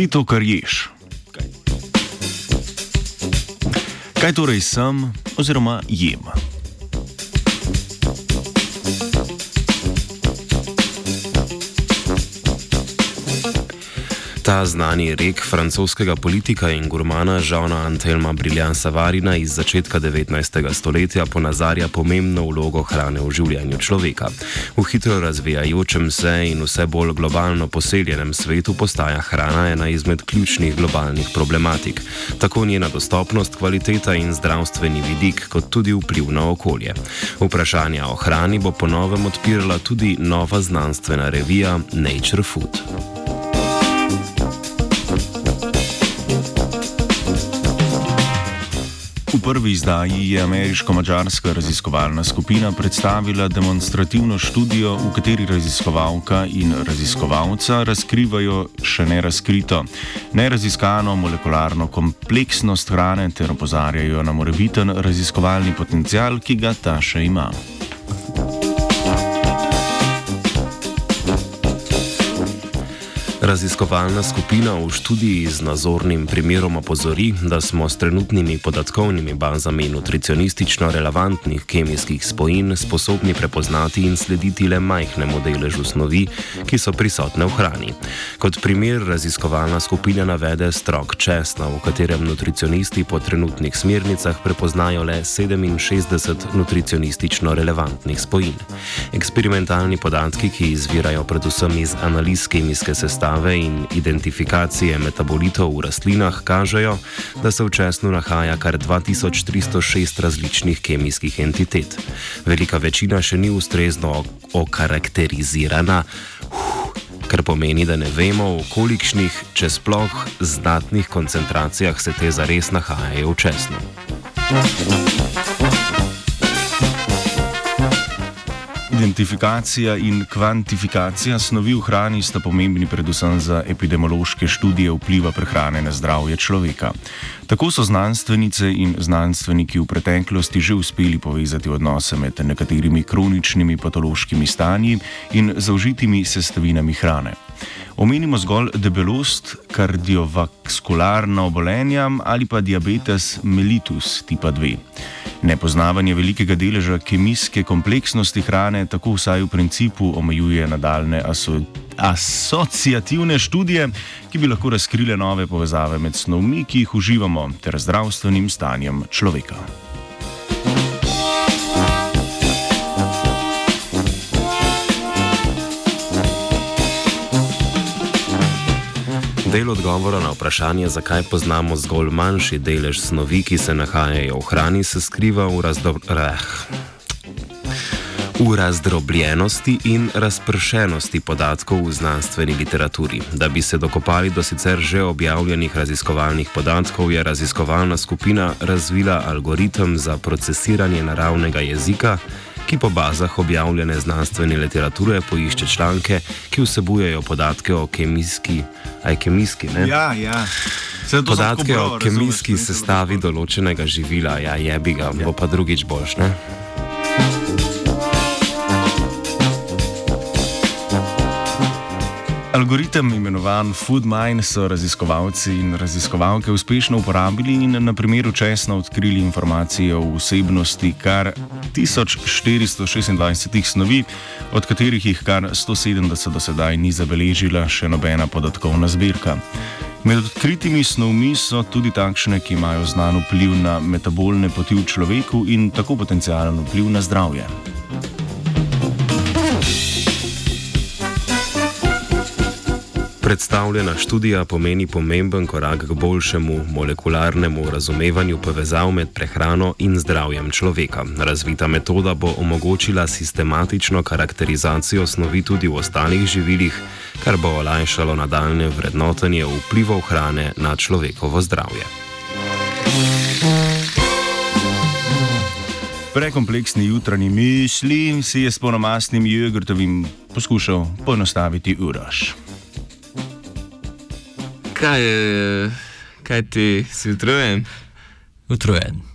si to, kar ješ. Kaj torej sem oziroma jem? Ta znani rek francoskega politika in gurmana Žona Antelma Briljan Savarina iz začetka 19. stoletja ponazarja pomembno vlogo hrane v življenju človeka. V hitro razvijajočem se in vse bolj globalno poseljenem svetu postaja hrana ena izmed ključnih globalnih problematik. Tako njena dostopnost, kvaliteta in zdravstveni vidik, kot tudi vpliv na okolje. Vprašanja o hrani bo ponovem odpirala tudi nova znanstvena revija Nature Food. V prvi izdaji je ameriško-mačarska raziskovalna skupina predstavila demonstrativno študijo, v kateri raziskovalka in raziskovalca razkrivajo še nerazkrito, neraziskano molekularno kompleksnost hrane ter opozarjajo na morebiten raziskovalni potencial, ki ga ta še ima. Raziskovalna skupina v študiji z nazornim primerom opozori, da smo s trenutnimi podatkovnimi bazami nutricionistično relevantnih kemijskih spojin sposobni prepoznati in slediti le majhnemu deležu snovi, ki so prisotne v hrani. Kot primer raziskovalna skupina navede strok česna, v katerem nutricionisti po trenutnih smernicah prepoznajo le 67 nutricionistično relevantnih spojin. Eksperimentalni podatki, ki izvirajo predvsem iz analiz kemijske sestave, raziskave in identifikacije metabolitov v rastlinah kažejo, da se v česnu nahaja kar 2306 različnih kemijskih entitet. Velika večina še ni ustrezno okarakterizirana. Kar pomeni, da ne vemo, v kolikšnih, če sploh, znatnih koncentracijah se te zares nahajajo v česnu. Identifikacija in kvantifikacija snovi v hrani sta pomembni predvsem za epidemiološke študije vpliva prehrane na zdravje človeka. Tako so znanstvenice in znanstveniki v preteklosti že uspeli povezati odnose med nekaterimi kroničnimi patološkimi stanji in zaužitimi sestavinami hrane. Omenimo zgolj debelost, kardiovaskularna obolenja ali pa diabetes mellitus tipa 2. Nepoznavanje velikega deleža kemijske kompleksnosti hrane tako vsaj v principu omejuje nadaljne aso asociativne študije, ki bi lahko razkrile nove povezave med snovmi, ki jih uživamo, ter zdravstvenim stanjem človeka. Del odgovora na vprašanje, zakaj poznamo zgolj manjši delež snovi, ki se nahajajo v hrani, se skriva v, razdo v razdrobljenosti in razpršenosti podatkov v znanstveni literaturi. Da bi se dokopali do sicer že objavljenih raziskovalnih podatkov, je raziskovalna skupina razvila algoritem za procesiranje naravnega jezika ki po bazah objavljene znanstvene literature poišče članke, ki vsebujejo podatke o kemijski, aj kemijski, ne? Ja, ja. Podatke o kemijski sestavi določenega živila, ja, jebi ga, ja. bo pa drugič boljš, ne? Algoritem imenovan FoodMine so raziskovalci in raziskovalke uspešno uporabili in na primeru česna odkrili informacije o vsebnosti kar 1426 snovi, od katerih jih kar 170 do sedaj ni zabeležila še nobena podatkovna zbirka. Med odkritimi snovmi so tudi takšne, ki imajo znan vpliv na metabolne poti v človeku in tako potencijalen vpliv na zdravje. Predstavljena študija pomeni pomemben korak k boljšemu molekularnemu razumevanju povezav med prehrano in zdravjem človeka. Razvita metoda bo omogočila sistematično karakterizacijo snovi tudi v ostalih živilih, kar bo olajšalo nadaljne vrednotenje vplivov hrane na človekovo zdravje. Prekompleksni jutranji misli si je s ponomastnim jogurtovim poskušal poenostaviti uraž kaj, kaj ti si utrujen? Utrujen.